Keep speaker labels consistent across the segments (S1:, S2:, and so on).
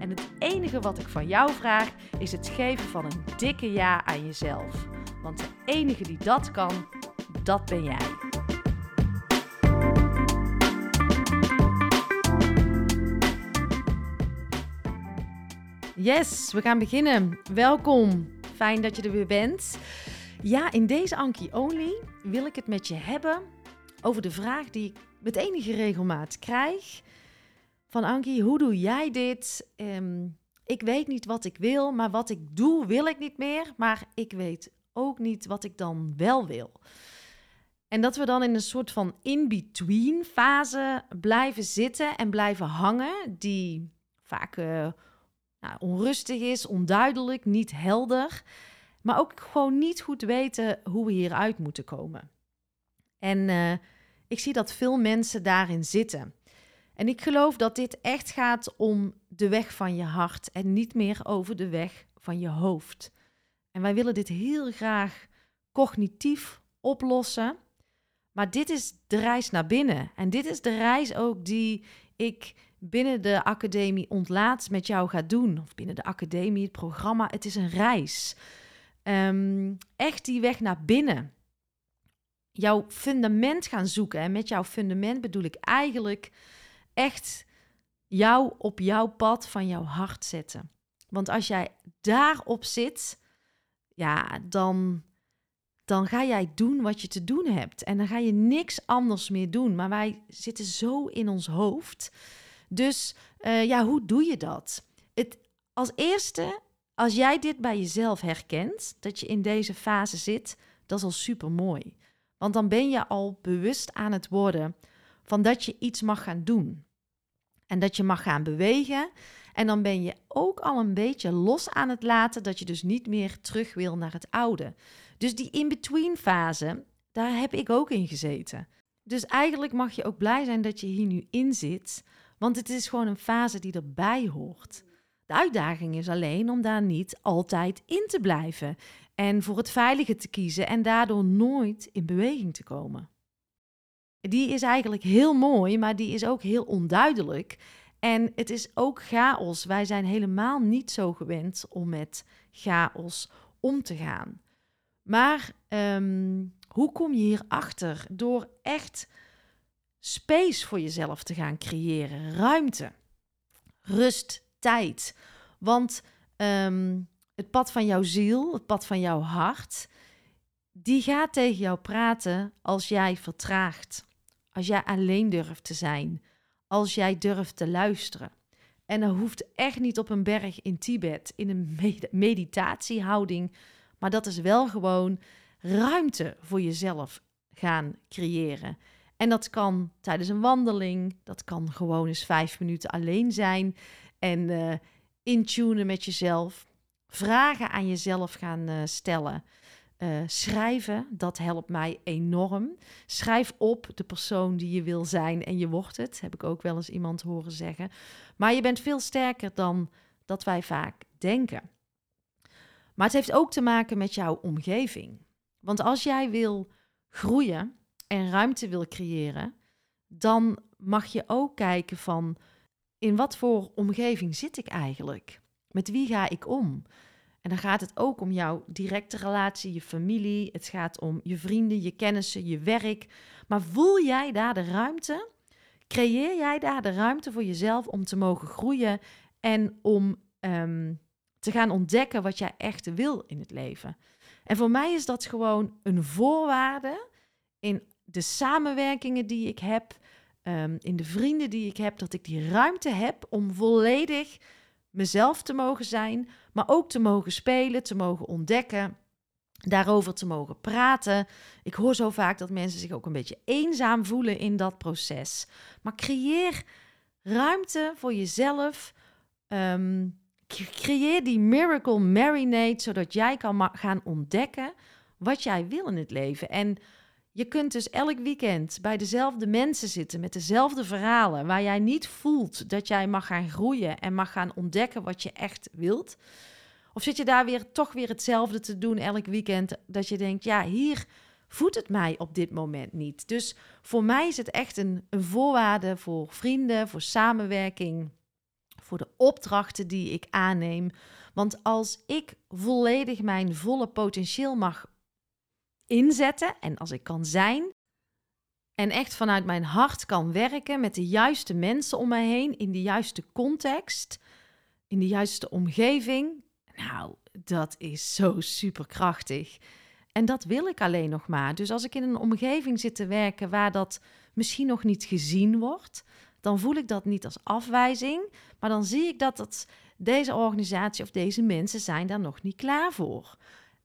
S1: En het enige wat ik van jou vraag is het geven van een dikke ja aan jezelf. Want de enige die dat kan, dat ben jij. Yes, we gaan beginnen. Welkom. Fijn dat je er weer bent. Ja, in deze Anki Only wil ik het met je hebben over de vraag die ik met enige regelmaat krijg. Van Anki, hoe doe jij dit? Ehm, ik weet niet wat ik wil, maar wat ik doe wil ik niet meer. Maar ik weet ook niet wat ik dan wel wil. En dat we dan in een soort van in-between fase blijven zitten en blijven hangen, die vaak uh, nou, onrustig is, onduidelijk, niet helder, maar ook gewoon niet goed weten hoe we hieruit moeten komen. En uh, ik zie dat veel mensen daarin zitten. En ik geloof dat dit echt gaat om de weg van je hart en niet meer over de weg van je hoofd. En wij willen dit heel graag cognitief oplossen. Maar dit is de reis naar binnen. En dit is de reis ook die ik binnen de academie ontlaat met jou ga doen. Of binnen de academie, het programma. Het is een reis. Um, echt die weg naar binnen. Jouw fundament gaan zoeken. En met jouw fundament bedoel ik eigenlijk echt jou op jouw pad van jouw hart zetten. Want als jij daarop zit, ja, dan, dan ga jij doen wat je te doen hebt. En dan ga je niks anders meer doen. Maar wij zitten zo in ons hoofd. Dus uh, ja, hoe doe je dat? Het, als eerste, als jij dit bij jezelf herkent, dat je in deze fase zit, dat is al super mooi. Want dan ben je al bewust aan het worden van dat je iets mag gaan doen. En dat je mag gaan bewegen. En dan ben je ook al een beetje los aan het laten dat je dus niet meer terug wil naar het oude. Dus die in-between fase, daar heb ik ook in gezeten. Dus eigenlijk mag je ook blij zijn dat je hier nu in zit, want het is gewoon een fase die erbij hoort. De uitdaging is alleen om daar niet altijd in te blijven en voor het veilige te kiezen en daardoor nooit in beweging te komen die is eigenlijk heel mooi, maar die is ook heel onduidelijk. En het is ook chaos. Wij zijn helemaal niet zo gewend om met chaos om te gaan. Maar ehm, hoe kom je hierachter? Door echt space voor jezelf te gaan creëren, ruimte, rust, tijd. Want um, het pad van jouw ziel, het pad van jouw hart, die gaat tegen jou praten als jij vertraagt. Als jij alleen durft te zijn. Als jij durft te luisteren. En dat hoeft echt niet op een berg in Tibet, in een meditatiehouding. Maar dat is wel gewoon ruimte voor jezelf gaan creëren. En dat kan tijdens een wandeling. Dat kan gewoon eens vijf minuten alleen zijn. En uh, intunen met jezelf. Vragen aan jezelf gaan uh, stellen. Uh, schrijven, dat helpt mij enorm. Schrijf op de persoon die je wil zijn en je wordt het. Heb ik ook wel eens iemand horen zeggen. Maar je bent veel sterker dan dat wij vaak denken. Maar het heeft ook te maken met jouw omgeving. Want als jij wil groeien en ruimte wil creëren, dan mag je ook kijken van in wat voor omgeving zit ik eigenlijk? Met wie ga ik om? En dan gaat het ook om jouw directe relatie, je familie. Het gaat om je vrienden, je kennissen, je werk. Maar voel jij daar de ruimte? Creëer jij daar de ruimte voor jezelf om te mogen groeien en om um, te gaan ontdekken wat jij echt wil in het leven? En voor mij is dat gewoon een voorwaarde in de samenwerkingen die ik heb, ehm, in de vrienden die ik heb, dat ik die ruimte heb om volledig mezelf te mogen zijn, maar ook te mogen spelen, te mogen ontdekken, daarover te mogen praten. Ik hoor zo vaak dat mensen zich ook een beetje eenzaam voelen in dat proces. Maar creëer ruimte voor jezelf. Ehm, creëer die miracle marinade, zodat jij kan gaan ontdekken wat jij wil in het leven. En je kunt dus elk weekend bij dezelfde mensen zitten met dezelfde verhalen, waar jij niet voelt dat jij mag gaan groeien en mag gaan ontdekken wat je echt wilt. Of zit je daar weer toch weer hetzelfde te doen elk weekend, dat je denkt, ja, hier voedt het mij op dit moment niet. Dus voor mij is het echt een, voorwaarde voor vrienden, voor samenwerking, voor de opdrachten die ik aanneem. Want als ik volledig mijn volle potentieel mag inzetten en als ik kan zijn en echt vanuit mijn hart kan werken met de juiste mensen om mij heen in de juiste context, in de juiste omgeving, nou, dat is zo superkrachtig. En dat wil ik alleen nog maar. Dus als ik in een omgeving zit te werken waar dat misschien nog niet gezien wordt, dan voel ik dat niet als afwijzing, maar dan zie ik dat dat deze organisatie of deze mensen zijn daar nog niet klaar voor.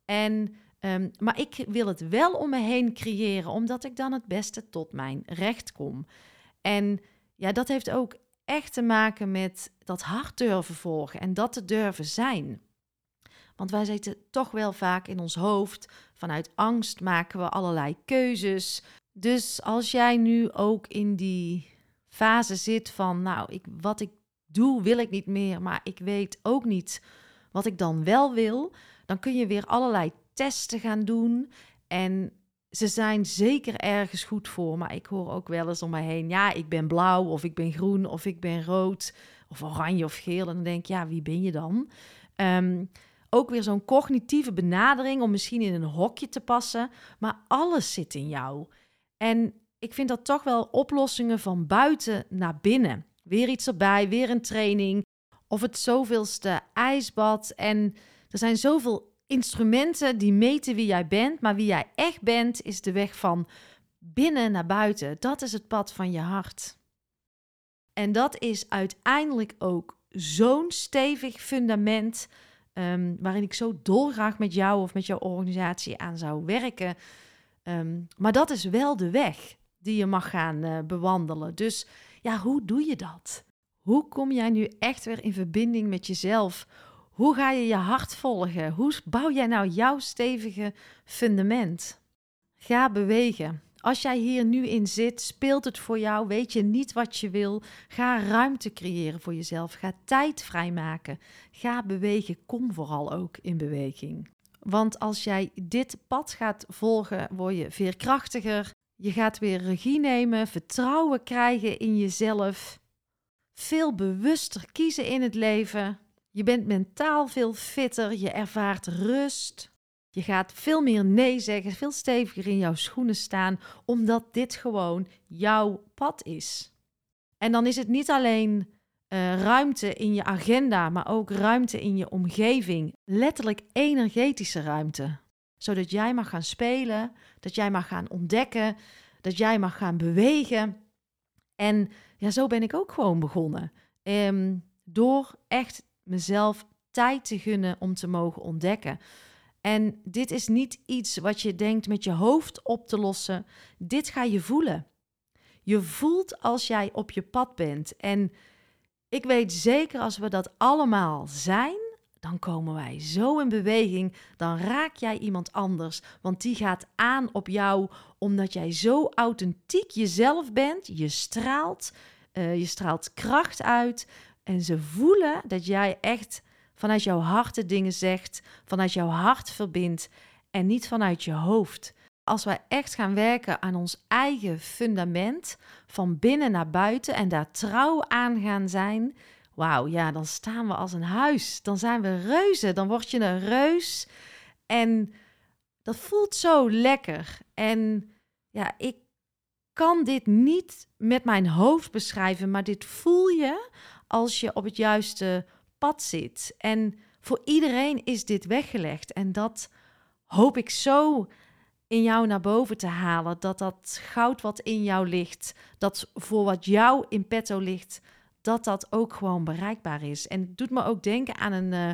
S1: En Um, maar ik wil het wel om me heen creëren, omdat ik dan het beste tot mijn recht kom. En ja, dat heeft ook echt te maken met dat hart durven volgen en dat te durven zijn. Want wij zitten toch wel vaak in ons hoofd. Vanuit angst maken we allerlei keuzes. Dus als jij nu ook in die fase zit van, nou, ik, wat ik doe wil ik niet meer, maar ik weet ook niet wat ik dan wel wil, dan kun je weer allerlei testen gaan doen. En ze zijn zeker ergens goed voor. Maar ik hoor ook wel eens om mij heen: ja, ik ben blauw, of ik ben groen, of ik ben rood, of oranje of geel. En dan denk ik: ja, wie ben je dan? Um, ook weer zo'n cognitieve benadering om misschien in een hokje te passen. Maar alles zit in jou. En ik vind dat toch wel oplossingen van buiten naar binnen. Weer iets erbij, weer een training. Of het zoveelste ijsbad. En er zijn zoveel instrumenten die meten wie jij bent, maar wie jij echt bent is de weg van binnen naar buiten. Dat is het pad van je hart. En dat is uiteindelijk ook zo'n stevig fundament um, waarin ik zo dolgraag met jou of met jouw organisatie aan zou werken. Ehm, maar dat is wel de weg die je mag gaan uh, bewandelen. Dus ja, hoe doe je dat? Hoe kom jij nu echt weer in verbinding met jezelf? Hoe ga je je hart volgen? Hoe bouw jij nou jouw stevige fundament? Ga bewegen. Als jij hier nu in zit, speelt het voor jou, weet je niet wat je wil. Ga ruimte creëren voor jezelf. Ga tijd vrijmaken. Ga bewegen. Kom vooral ook in beweging. Want als jij dit pad gaat volgen, word je veerkrachtiger. Je gaat weer regie nemen, vertrouwen krijgen in jezelf. Veel bewuster kiezen in het leven. Je bent mentaal veel fitter, je ervaart rust. Je gaat veel meer nee zeggen, veel steviger in jouw schoenen staan, omdat dit gewoon jouw pad is. En dan is het niet alleen uh, ruimte in je agenda, maar ook ruimte in je omgeving. Letterlijk energetische ruimte. Zodat jij mag gaan spelen, dat jij mag gaan ontdekken, dat jij mag gaan bewegen. En ja, zo ben ik ook gewoon begonnen. Um, door echt mezelf tijd te gunnen om te mogen ontdekken. En dit is niet iets wat je denkt met je hoofd op te lossen. Dit ga je voelen. Je voelt als jij op je pad bent. En ik weet zeker als we dat allemaal zijn, dan komen wij zo in beweging. Dan raak jij iemand anders. Want die gaat aan op jou omdat jij zo authentiek jezelf bent. Je straalt. Uh, je straalt kracht uit. En ze voelen dat jij echt vanuit jouw hart de dingen zegt, vanuit jouw hart verbindt en niet vanuit je hoofd. Als wij echt gaan werken aan ons eigen fundament, van binnen naar buiten en daar trouw aan gaan zijn, wauw, ja, dan staan we als een huis. Dan zijn we reuzen, dan word je een reus. En dat voelt zo lekker. En ja, ik kan dit niet met mijn hoofd beschrijven, maar dit voel je als je op het juiste pad zit. En voor iedereen is dit weggelegd. En dat hoop ik zo in jou naar boven te halen. Dat dat goud wat in jou ligt, dat voor wat jou in petto ligt, dat dat ook gewoon bereikbaar is. En het doet me ook denken aan een, uh,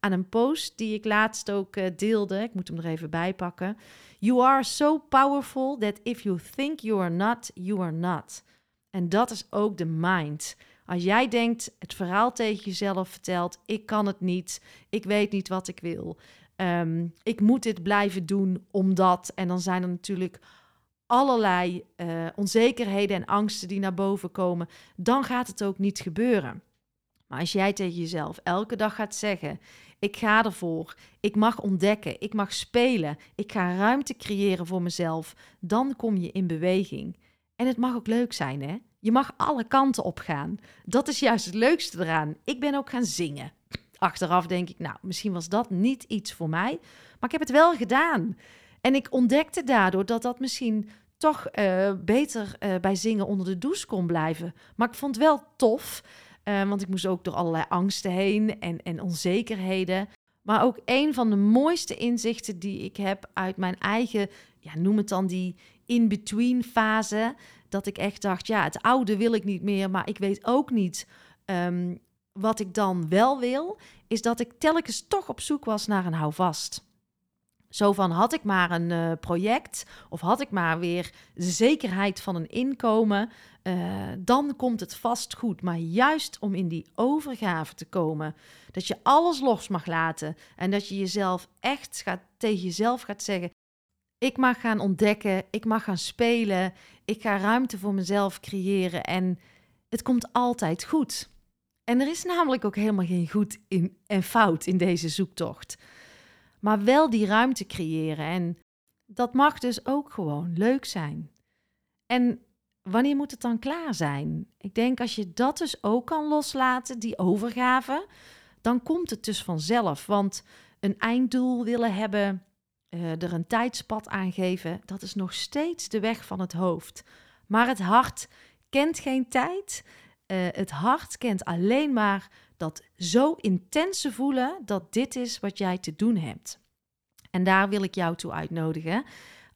S1: aan een post die ik laatst ook uh, deelde. Ik moet hem er even bij pakken. You are so powerful that if you think you are not, you are not. En dat is ook de mind. Als jij denkt, het verhaal tegen jezelf vertelt: ik kan het niet, ik weet niet wat ik wil, um, ik moet dit blijven doen omdat. En dan zijn er natuurlijk allerlei uh, onzekerheden en angsten die naar boven komen. Dan gaat het ook niet gebeuren. Maar als jij tegen jezelf elke dag gaat zeggen: ik ga ervoor, ik mag ontdekken, ik mag spelen, ik ga ruimte creëren voor mezelf, dan kom je in beweging. En het mag ook leuk zijn, hè? Je mag alle kanten op gaan. Dat is juist het leukste eraan. Ik ben ook gaan zingen. Achteraf denk ik, nou, misschien was dat niet iets voor mij, maar ik heb het wel gedaan. En ik ontdekte daardoor dat dat misschien toch uh, beter uh, bij zingen onder de douche kon blijven. Maar ik vond het wel tof, uh, want ik moest ook door allerlei angsten heen en, en onzekerheden. Maar ook een van de mooiste inzichten die ik heb uit mijn eigen, ja, noem het dan die in-between fase. Dat ik echt dacht, ja, het oude wil ik niet meer, maar ik weet ook niet um, wat ik dan wel wil. Is dat ik telkens toch op zoek was naar een houvast. Zo van had ik maar een uh, project of had ik maar weer zekerheid van een inkomen, uh, dan komt het vast goed. Maar juist om in die overgave te komen, dat je alles los mag laten en dat je jezelf echt gaat, tegen jezelf gaat zeggen: ik mag gaan ontdekken, ik mag gaan spelen, ik ga ruimte voor mezelf creëren en het komt altijd goed. En er is namelijk ook helemaal geen goed in, en fout in deze zoektocht. Maar wel die ruimte creëren en dat mag dus ook gewoon leuk zijn. En wanneer moet het dan klaar zijn? Ik denk als je dat dus ook kan loslaten, die overgave, dan komt het dus vanzelf. Want een einddoel willen hebben, uh, er een tijdspad aan geven, dat is nog steeds de weg van het hoofd. Maar het hart kent geen tijd. Uh, het hart kent alleen maar dat zo intense voelen dat dit is wat jij te doen hebt. En daar wil ik jou toe uitnodigen.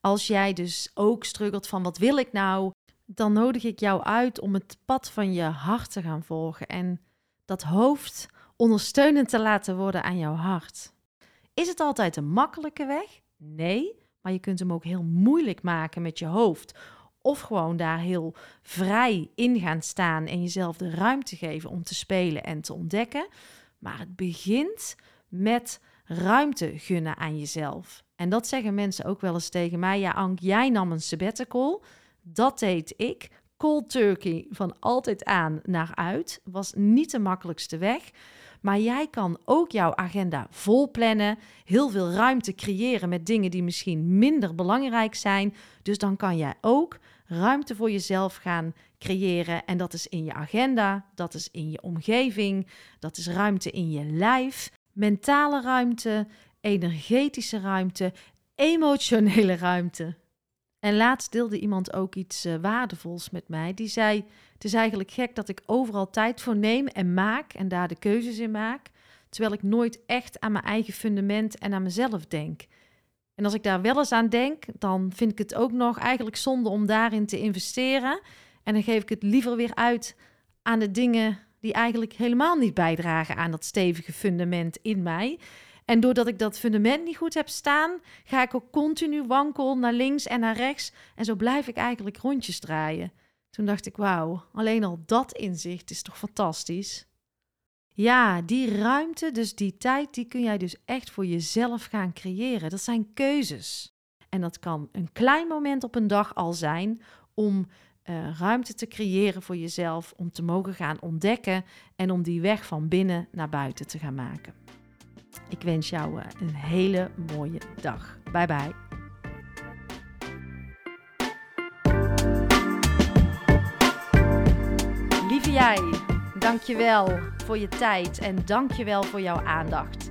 S1: Als jij dus ook struggelt van wat wil ik nou, dan nodig ik jou uit om het pad van je hart te gaan volgen en dat hoofd ondersteunend te laten worden aan jouw hart. Is het altijd een makkelijke weg? Nee, maar je kunt hem ook heel moeilijk maken met je hoofd. Of gewoon daar heel vrij in gaan staan en jezelf de ruimte geven om te spelen en te ontdekken. Maar het begint met ruimte gunnen aan jezelf. En dat zeggen mensen ook wel eens tegen mij. Ja, Ank, jij nam een sabbatical. Dat deed ik. Cold turkey van altijd aan naar uit. Was niet de makkelijkste weg. Maar jij kan ook jouw agenda vol plannen, heel veel ruimte creëren met dingen die misschien minder belangrijk zijn. Dus dan kan jij ook ruimte voor jezelf gaan creëren. En dat is in je agenda, dat is in je omgeving, dat is ruimte in je lijf, mentale ruimte, energetische ruimte, emotionele ruimte. En laatst deelde iemand ook iets uh, waardevols met mij. Die zei: Het is eigenlijk gek dat ik overal tijd voor neem en maak en daar de keuzes in maak, terwijl ik nooit echt aan mijn eigen fundament en aan mezelf denk. En als ik daar wel eens aan denk, dan vind ik het ook nog eigenlijk zonde om daarin te investeren. En dan geef ik het liever weer uit aan de dingen die eigenlijk helemaal niet bijdragen aan dat stevige fundament in mij. En doordat ik dat fundament niet goed heb staan, ga ik ook continu wankel naar links en naar rechts. En zo blijf ik eigenlijk rondjes draaien. Toen dacht ik, wauw, alleen al dat inzicht is toch fantastisch. Ja, die ruimte, dus die tijd, die kun jij dus echt voor jezelf gaan creëren. Dat zijn keuzes. En dat kan een klein moment op een dag al zijn om uh, ruimte te creëren voor jezelf, om te mogen gaan ontdekken en om die weg van binnen naar buiten te gaan maken. Ik wens jou eh, een hele mooie dag. Bye bye. Lieve jij, dankjewel voor je tijd en dankjewel voor jouw aandacht.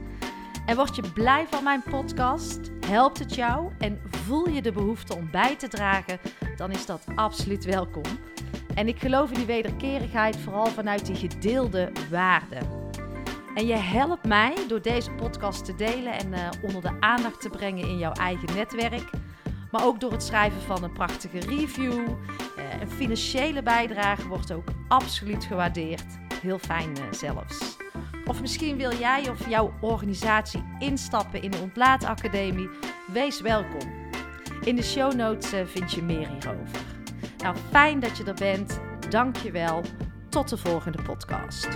S1: En word je blij van mijn podcast? Helpt het jou en voel je de behoefte om bij te dragen? Dan is dat absoluut welkom. En ik geloof in die wederkerigheid vooral vanuit die gedeelde waarden. En je helpt mij door deze podcast te delen en uh, onder de aandacht te brengen in jouw eigen netwerk. Maar ook door het schrijven van een prachtige review. Uh, een financiële bijdrage wordt ook absoluut gewaardeerd. Heel fijn uh, zelfs. Of misschien wil jij of jouw organisatie instappen in de Ontlaatacademie. Wees welkom. In de show notes vind je meer hierover. Nou, fijn dat je er bent. Dank je wel. Tot de volgende podcast.